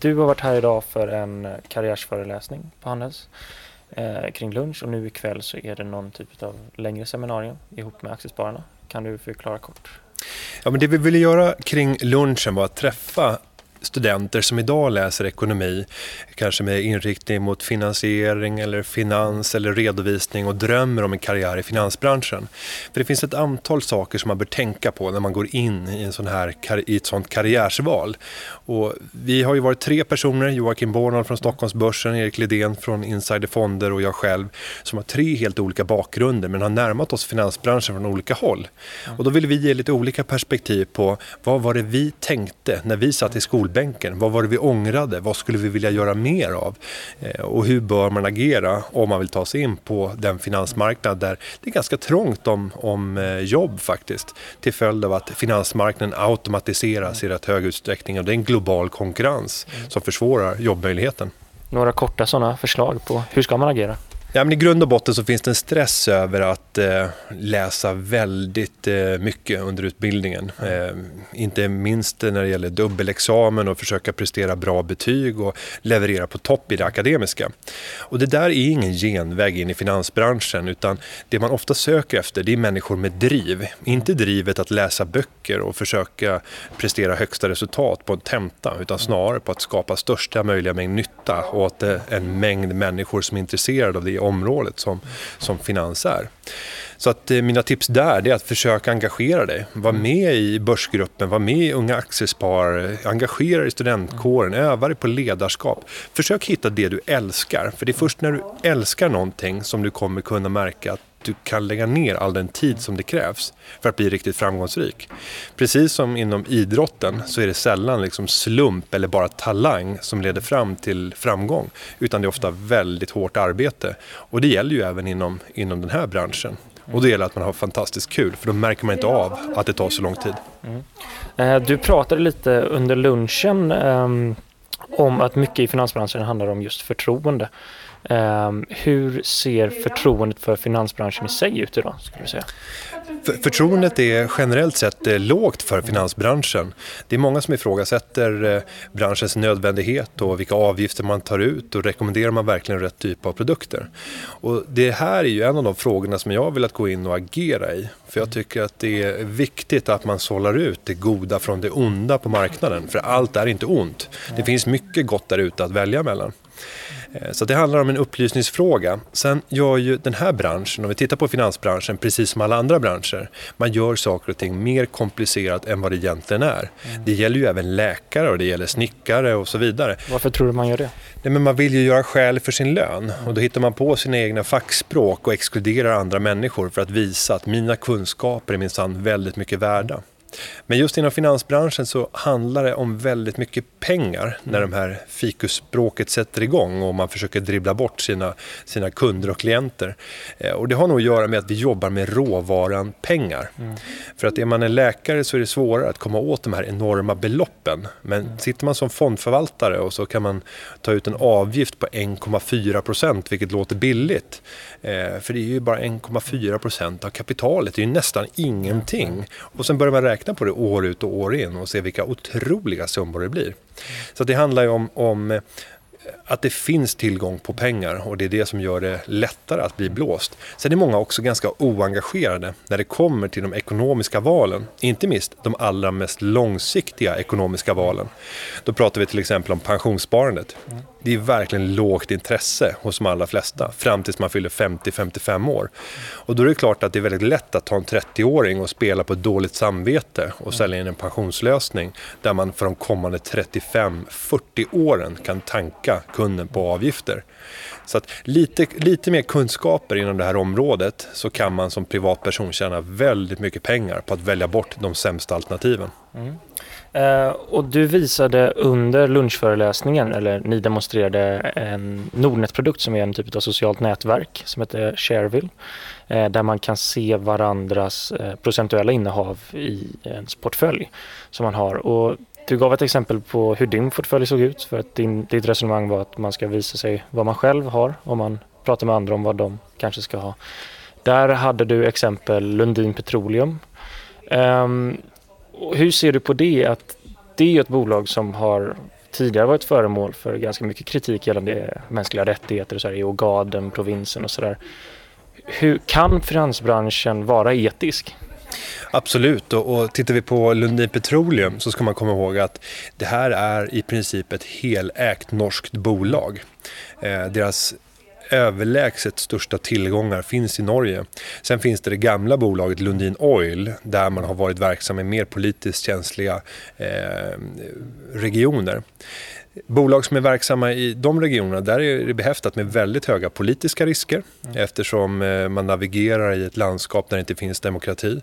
du har varit här idag för en karriärsföreläsning på Handels eh, kring lunch och nu ikväll så är det någon typ av längre seminarium ihop med Aktiespararna. Kan du förklara kort? Ja, men det vi ville göra kring lunchen var att träffa studenter som idag läser ekonomi, kanske med inriktning mot finansiering eller finans eller redovisning och drömmer om en karriär i finansbranschen. För det finns ett antal saker som man bör tänka på när man går in i, en sån här, i ett sånt karriärsval. Och vi har ju varit tre personer, Joakim Bornold från Stockholmsbörsen, Erik Lidén från Insider Fonder och jag själv, som har tre helt olika bakgrunder men har närmat oss finansbranschen från olika håll. Och då vill vi ge lite olika perspektiv på vad var det vi tänkte när vi satt i skolan skolbänken. Vad var det vi ångrade? Vad skulle vi vilja göra mer av? Eh, och hur bör man agera om man vill ta sig in på den finansmarknad där det är ganska trångt om, om eh, jobb faktiskt till följd av att finansmarknaden automatiseras i rätt hög utsträckning och det är en global konkurrens som försvårar jobbmöjligheten. Några korta sådana förslag på hur ska man agera? Ja, men I grund och botten så finns det en stress över att eh, läsa väldigt eh, mycket under utbildningen. Eh, inte minst när det gäller dubbelexamen och försöka prestera bra betyg och leverera på topp i det akademiska. Och det där är ingen genväg in i finansbranschen utan det man ofta söker efter det är människor med driv. Inte drivet att läsa böcker och försöka prestera högsta resultat på en tenta utan snarare på att skapa största möjliga mängd nytta åt en mängd människor som är intresserade av det området som, som finans är. Så att eh, mina tips där är att försöka engagera dig. Var med i börsgruppen, var med i Unga Aktiesparare, engagera dig i studentkåren, öva dig på ledarskap. Försök hitta det du älskar, för det är först när du älskar någonting som du kommer kunna märka att du kan lägga ner all den tid som det krävs för att bli riktigt framgångsrik. Precis som inom idrotten så är det sällan liksom slump eller bara talang som leder fram till framgång. Utan det är ofta väldigt hårt arbete. Och det gäller ju även inom, inom den här branschen. Och det gäller att man har fantastiskt kul för då märker man inte av att det tar så lång tid. Mm. Eh, du pratade lite under lunchen um, om att mycket i finansbranschen handlar om just förtroende. Ehm, hur ser förtroendet för finansbranschen i sig ut idag? Skulle du säga? För, förtroendet är generellt sett eh, lågt för finansbranschen. Det är många som ifrågasätter eh, branschens nödvändighet och vilka avgifter man tar ut och rekommenderar man verkligen rätt typ av produkter. Och det här är ju en av de frågorna som jag har velat gå in och agera i. För jag tycker att det är viktigt att man sållar ut det goda från det onda på marknaden. För allt är inte ont. Det finns mycket gott där ute att välja mellan. Eh, så det handlar om en upplysningsfråga. Sen gör ju den här branschen, om vi tittar på finansbranschen, precis som alla andra branscher, man gör saker och ting mer komplicerat än vad det egentligen är. Mm. Det gäller ju även läkare och det gäller snickare och så vidare. Varför tror du man gör det? Nej, men man vill ju göra skäl för sin lön och då hittar man på sina egna fackspråk och exkluderar andra människor för att visa att mina kunskaper är minsann väldigt mycket värda. Men just inom finansbranschen så handlar det om väldigt mycket pengar när de här fikusspråket sätter igång och man försöker dribbla bort sina, sina kunder och klienter. Eh, och det har nog att göra med att vi jobbar med råvaran pengar. Mm. För att är man en läkare så är det svårare att komma åt de här enorma beloppen. Men mm. sitter man som fondförvaltare och så kan man ta ut en avgift på 1,4 procent, vilket låter billigt. Eh, för det är ju bara 1,4 procent av kapitalet, det är ju nästan ingenting. Och sen börjar man räkna Räkna på det år ut och år in och se vilka otroliga summor det blir. Så det handlar ju om, om eh, att det finns tillgång på pengar och det är det som gör det lättare att bli blåst. Sen är många också ganska oengagerade när det kommer till de ekonomiska valen. Inte minst de allra mest långsiktiga ekonomiska valen. Då pratar vi till exempel om pensionssparandet. Det är verkligen lågt intresse hos de allra flesta fram tills man fyller 50-55 år. Och då är det klart att det är väldigt lätt att ta en 30-åring och spela på ett dåligt samvete och sälja in en pensionslösning där man för de kommande 35-40 åren kan tanka kunden på avgifter. Så att lite, lite mer kunskaper inom det här området så kan man som privatperson tjäna väldigt mycket pengar på att välja bort de sämsta alternativen. Mm. Uh, och du visade under lunchföreläsningen, eller ni demonstrerade en Nordnet-produkt som är en typ av socialt nätverk som heter Shareville. Uh, där man kan se varandras uh, procentuella innehav i ens portfölj som man har. Och du gav ett exempel på hur din portfölj såg ut för att din, ditt resonemang var att man ska visa sig vad man själv har om man pratar med andra om vad de kanske ska ha. Där hade du exempel Lundin Petroleum. Um, hur ser du på det? Att det är ett bolag som har tidigare varit föremål för ganska mycket kritik gällande mänskliga rättigheter så här, i Ogaden, provinsen och sådär. Hur kan finansbranschen vara etisk? Absolut, och, och tittar vi på Lundin Petroleum så ska man komma ihåg att det här är i princip ett helägt norskt bolag. Eh, deras överlägset största tillgångar finns i Norge. Sen finns det det gamla bolaget Lundin Oil där man har varit verksam i mer politiskt känsliga eh, regioner. Bolag som är verksamma i de regionerna, där är det behäftat med väldigt höga politiska risker mm. eftersom eh, man navigerar i ett landskap där det inte finns demokrati.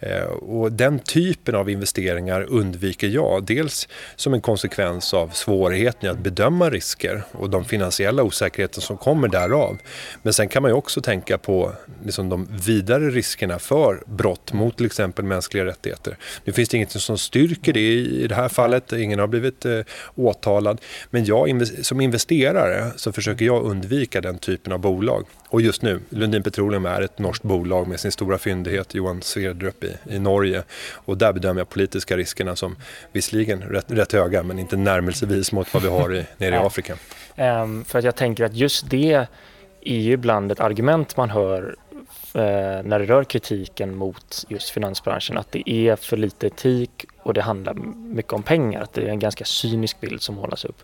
Mm. Och den typen av investeringar undviker jag, dels som en konsekvens av svårigheten att bedöma risker och de finansiella osäkerheter som kommer därav. Men sen kan man ju också tänka på liksom de vidare riskerna för brott mot till exempel mänskliga rättigheter. Nu finns det inget som styrker det i det här fallet, ingen har blivit eh, åtalad skillnad. Men jag, som investerare så försöker jag undvika den typen av bolag. Och just nu, Lundin Petroleum är ett norskt bolag med sin stora fyndighet Johan Sverdrup i, i Norge. Och där bedömer jag politiska riskerna som visserligen rätt, rätt höga men inte närmelsevis mot vad vi har i, nere i Afrika. Um, för att jag tänker att just det är ju ibland ett argument man hör Eh, när det rör kritiken mot just finansbranschen att det är för lite etik och det handlar mycket om pengar. Att det är en ganska cynisk bild som hållas upp.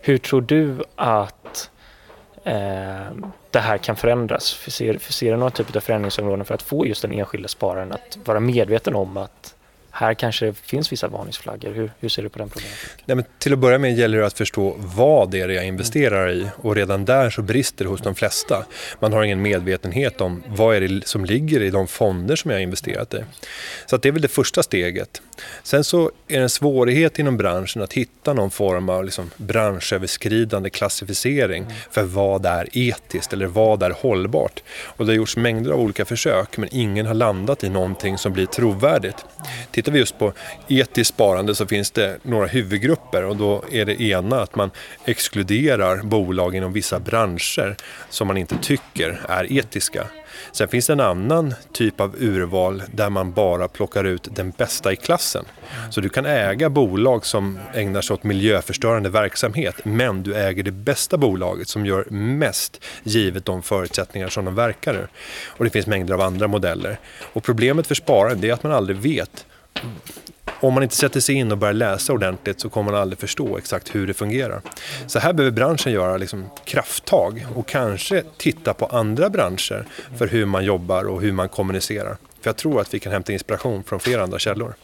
Hur tror du att eh, det här kan förändras? Ser, ser du några typer av förändringsområden för att få just den enskilda spararen att vara medveten om att här kanske det finns vissa varningsflaggor. Hur, hur ser du på den problematiken? Nej, men till att börja med gäller det att förstå vad det är jag investerar i och redan där så brister det hos de flesta. Man har ingen medvetenhet om vad är det som ligger i de fonder som jag har investerat i. Så det är väl det första steget. Sen så är det en svårighet inom branschen att hitta någon form av liksom branschöverskridande klassificering för vad är etiskt eller vad är hållbart. Och det har gjorts mängder av olika försök men ingen har landat i någonting som blir trovärdigt. Tittar vi just på etiskt sparande så finns det några huvudgrupper och då är det ena att man exkluderar bolag inom vissa branscher som man inte tycker är etiska. Sen finns det en annan typ av urval där man bara plockar ut den bästa i klassen. Så du kan äga bolag som ägnar sig åt miljöförstörande verksamhet men du äger det bästa bolaget som gör mest givet de förutsättningar som de verkar Och det finns mängder av andra modeller. Och problemet för spararen är att man aldrig vet om man inte sätter sig in och börjar läsa ordentligt så kommer man aldrig förstå exakt hur det fungerar. Så här behöver branschen göra liksom krafttag och kanske titta på andra branscher för hur man jobbar och hur man kommunicerar. För jag tror att vi kan hämta inspiration från flera andra källor.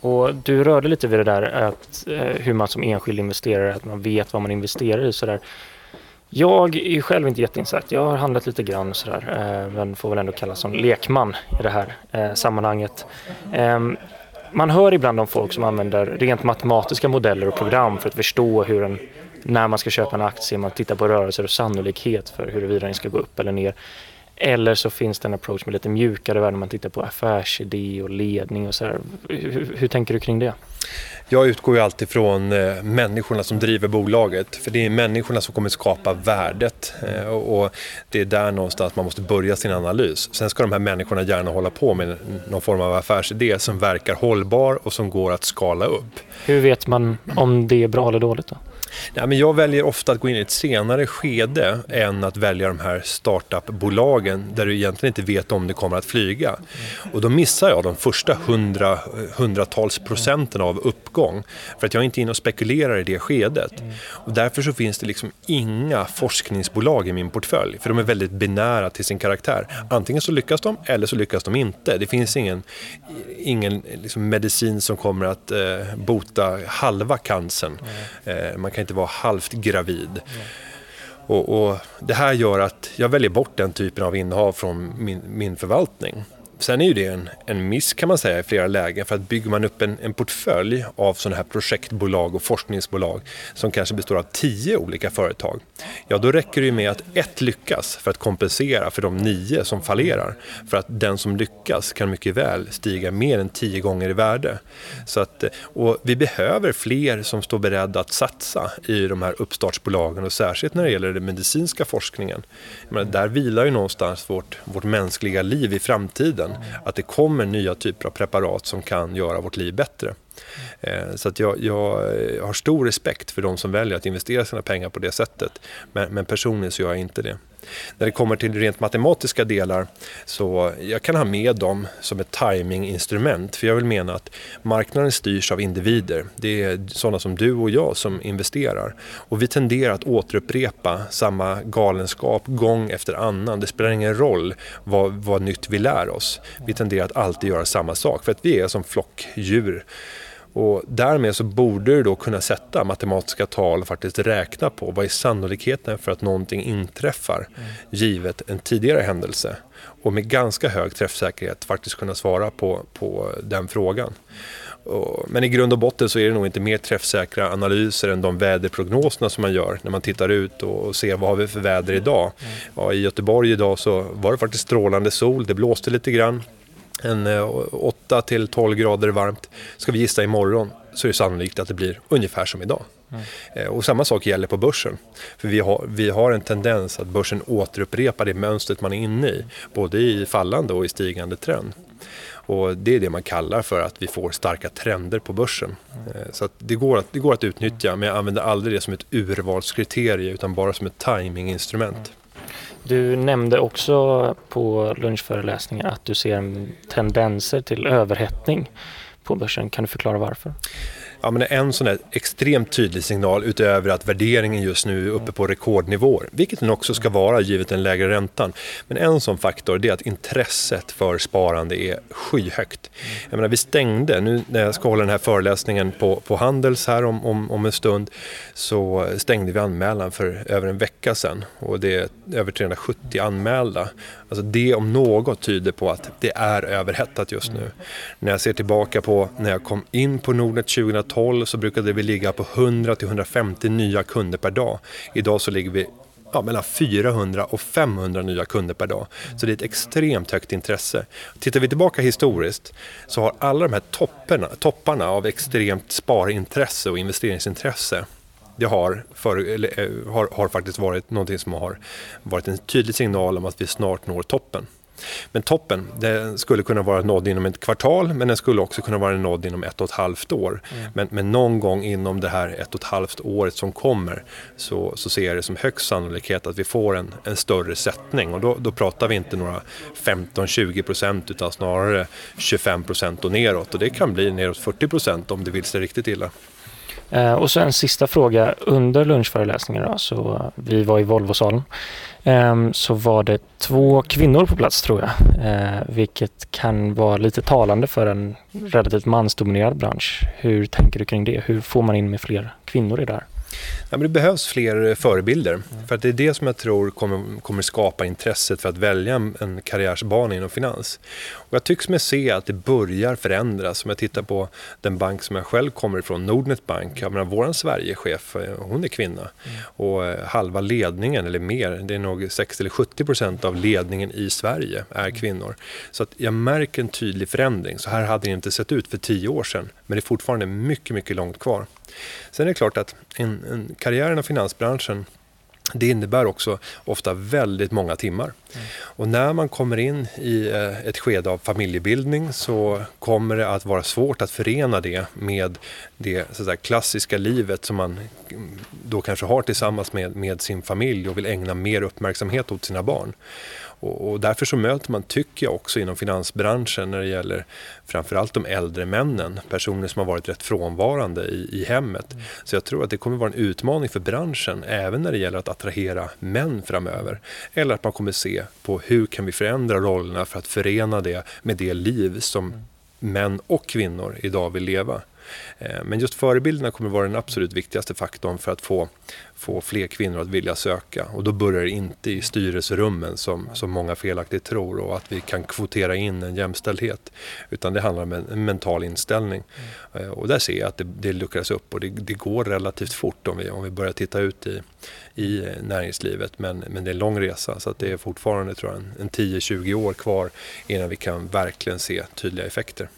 Och du rörde lite vid det där att, eh, hur man som enskild investerare, att man vet vad man investerar i. Sådär. Jag är själv inte jätteinsatt. Jag har handlat lite grann sådär, eh, men får väl ändå kallas som lekman i det här eh, sammanhanget. Ehm, man hör ibland om folk som använder rent matematiska modeller och program för att förstå hur en, när man ska köpa en aktie, man tittar på rörelser och sannolikhet för huruvida den ska gå upp eller ner. Eller så finns det en approach med lite mjukare värden, man tittar på affärsidé och ledning och så här. Hur, hur tänker du kring det? Jag utgår ju alltid från eh, människorna som driver bolaget. För det är människorna som kommer skapa värdet. Eh, och det är där någonstans man måste börja sin analys. Sen ska de här människorna gärna hålla på med någon form av affärsidé som verkar hållbar och som går att skala upp. Hur vet man om det är bra eller dåligt då? Ja, men jag väljer ofta att gå in i ett senare skede än att välja de här startupbolagen där du egentligen inte vet om det kommer att flyga. Och då missar jag de första hundra, hundratals procenten av uppgång för att jag är inte inne och spekulerar i det skedet. Och därför så finns det liksom inga forskningsbolag i min portfölj för de är väldigt binära till sin karaktär. Antingen så lyckas de eller så lyckas de inte. Det finns ingen, ingen liksom medicin som kommer att eh, bota halva cancern. Eh, man kan inte vara halvt gravid. Och, och, det här gör att jag väljer bort den typen av innehav från min, min förvaltning. Sen är ju det en, en miss kan man säga i flera lägen för att bygger man upp en, en portfölj av sådana här projektbolag och forskningsbolag som kanske består av tio olika företag. Ja, då räcker det ju med att ett lyckas för att kompensera för de nio som fallerar. För att den som lyckas kan mycket väl stiga mer än tio gånger i värde. Så att, och vi behöver fler som står beredda att satsa i de här uppstartsbolagen och särskilt när det gäller den medicinska forskningen. Menar, där vilar ju någonstans vårt, vårt mänskliga liv i framtiden tiden. Att det kommer nya typer av preparat som kan göra vårt liv bättre. Eh, så att jag, jag, eh, har stor respekt för de som väljer att investera sina pengar på det sättet. Men, men personligen så gör jag inte det. När det kommer till rent matematiska delar så jag kan ha med dem som ett timinginstrument för jag vill mena att marknaden styrs av individer. Det är sådana som du och jag som investerar och vi tenderar att återupprepa samma galenskap gång efter annan. Det spelar ingen roll vad, vad nytt vi lär oss. Vi tenderar att alltid göra samma sak för att vi är som flockdjur. Och därmed så borde du då kunna sätta matematiska tal och faktiskt räkna på vad är sannolikheten för att någonting inträffar mm. givet en tidigare händelse. Och med ganska hög träffsäkerhet faktiskt kunna svara på, på den frågan. Men i grund och botten så är det nog inte mer träffsäkra analyser än de väderprognoserna som man gör när man tittar ut och ser vad har vi för väder idag. Mm. Ja, I Göteborg idag så var det faktiskt strålande sol, det blåste lite grann en 8 eh, till 12 grader varmt. Ska vi gissa imorgon så är det sannolikt att det blir ungefär som idag. Mm. Och samma sak gäller på börsen. För vi har, vi har en tendens att börsen återupprepar det mönstret man är inne i. Både i fallande och i stigande trend. Och det är det man kallar för att vi får starka trender på börsen. Mm. Så det, går att, det går att utnyttja men jag använder aldrig det som ett urvalskriterie utan bara som ett timinginstrument. Du nämnde också på lunchföreläsningen att du ser tendenser till överhettning på börsen. Kan du förklara varför? Ja, men en sån där extremt tydlig signal utöver att värderingen just nu är uppe på rekordnivåer, vilket den också ska vara givet den lägre räntan. Men en sån faktor är att intresset för sparande är skyhögt. Jag menar, vi stängde, nu när jag ska hålla den här föreläsningen på, på Handels här om, om, om en stund, så stängde vi anmälan för över en vecka sedan och det är över 370 anmälda. Alltså det om något tyder på att det är överhettat just nu. När jag ser tillbaka på när jag kom in på Nordnet 2012 så brukade vi ligga på 100-150 nya kunder per dag. Idag så ligger vi ja, mellan 400 och 500 nya kunder per dag. Så det är ett extremt högt intresse. Tittar vi tillbaka historiskt så har alla de här topparna, topparna av extremt sparintresse och investeringsintresse det har, för, eller, eh, har, har, faktiskt varit någonting som har varit en tydlig signal om att vi snart når toppen. Men toppen den skulle kunna vara nådd inom ett kvartal men den skulle också kunna vara nådd inom ett och ett halvt år. Mm. Men, men någon gång inom det här ett och ett halvt året som kommer så, så ser jag det som högst sannolikhet att vi får en, en större sättning och då, då pratar vi inte några 15-20 procent utan snarare 25 procent och neråt och det kan bli neråt 40 procent om det vill sig riktigt illa. Eh, och så en sista fråga. Under lunchföreläsningen, då, så vi var i Volvosalen, eh, så var det två kvinnor på plats tror jag. Eh, vilket kan vara lite talande för en relativt mansdominerad bransch. Hur tänker du kring det? Hur får man in med fler kvinnor i det här? Ja, men det behövs fler förebilder. Mm. För att det är det som jag tror kommer, kommer skapa intresset för att välja en, karriärsbana inom finans. Och jag tycks mig se att det börjar förändras. Om jag tittar på den bank som jag själv kommer ifrån, Nordnet Bank. Jag menar, vår Sverigechef, eh, hon är kvinna. Mm. Och eh, halva ledningen, eller mer, det är nog 60 eller 70 procent av ledningen i Sverige är mm. kvinnor. Så att jag märker en tydlig förändring. Så här hade det inte sett ut för tio år sedan. Men det är fortfarande mycket, mycket långt kvar. Sen är det klart att en, en karriär inom finansbranschen det innebär också ofta väldigt många timmar. Mm. Och när man kommer in i eh, ett skede av familjebildning så kommer det att vara svårt att förena det med det så säga, klassiska livet som man då kanske har tillsammans med, med sin familj och vill ägna mer uppmärksamhet åt sina barn. Och, och, därför så möter man, tycker jag också inom finansbranschen när det gäller framförallt de äldre männen, personer som har varit rätt frånvarande i, i hemmet. Mm. Så jag tror att det kommer vara en utmaning för branschen även när det gäller att attrahera män framöver. Eller att man kommer se på hur kan vi förändra rollerna för att förena det med det liv som mm. män och kvinnor idag vill leva. Eh, men just förebilderna kommer vara den absolut viktigaste faktorn för att få, få fler kvinnor att vilja söka. Och då börjar det inte i styrelserummen som, som många felaktigt tror och att vi kan kvotera in en jämställdhet. Utan det handlar om en, en mental inställning. Mm. Och där ser jag att det, det luckras upp och det, det, går relativt fort om vi, om vi börjar titta ut i, i näringslivet. Men, men det är en lång resa så att det är fortfarande tror jag, en, en 10-20 år kvar innan vi kan verkligen se tydliga effekter.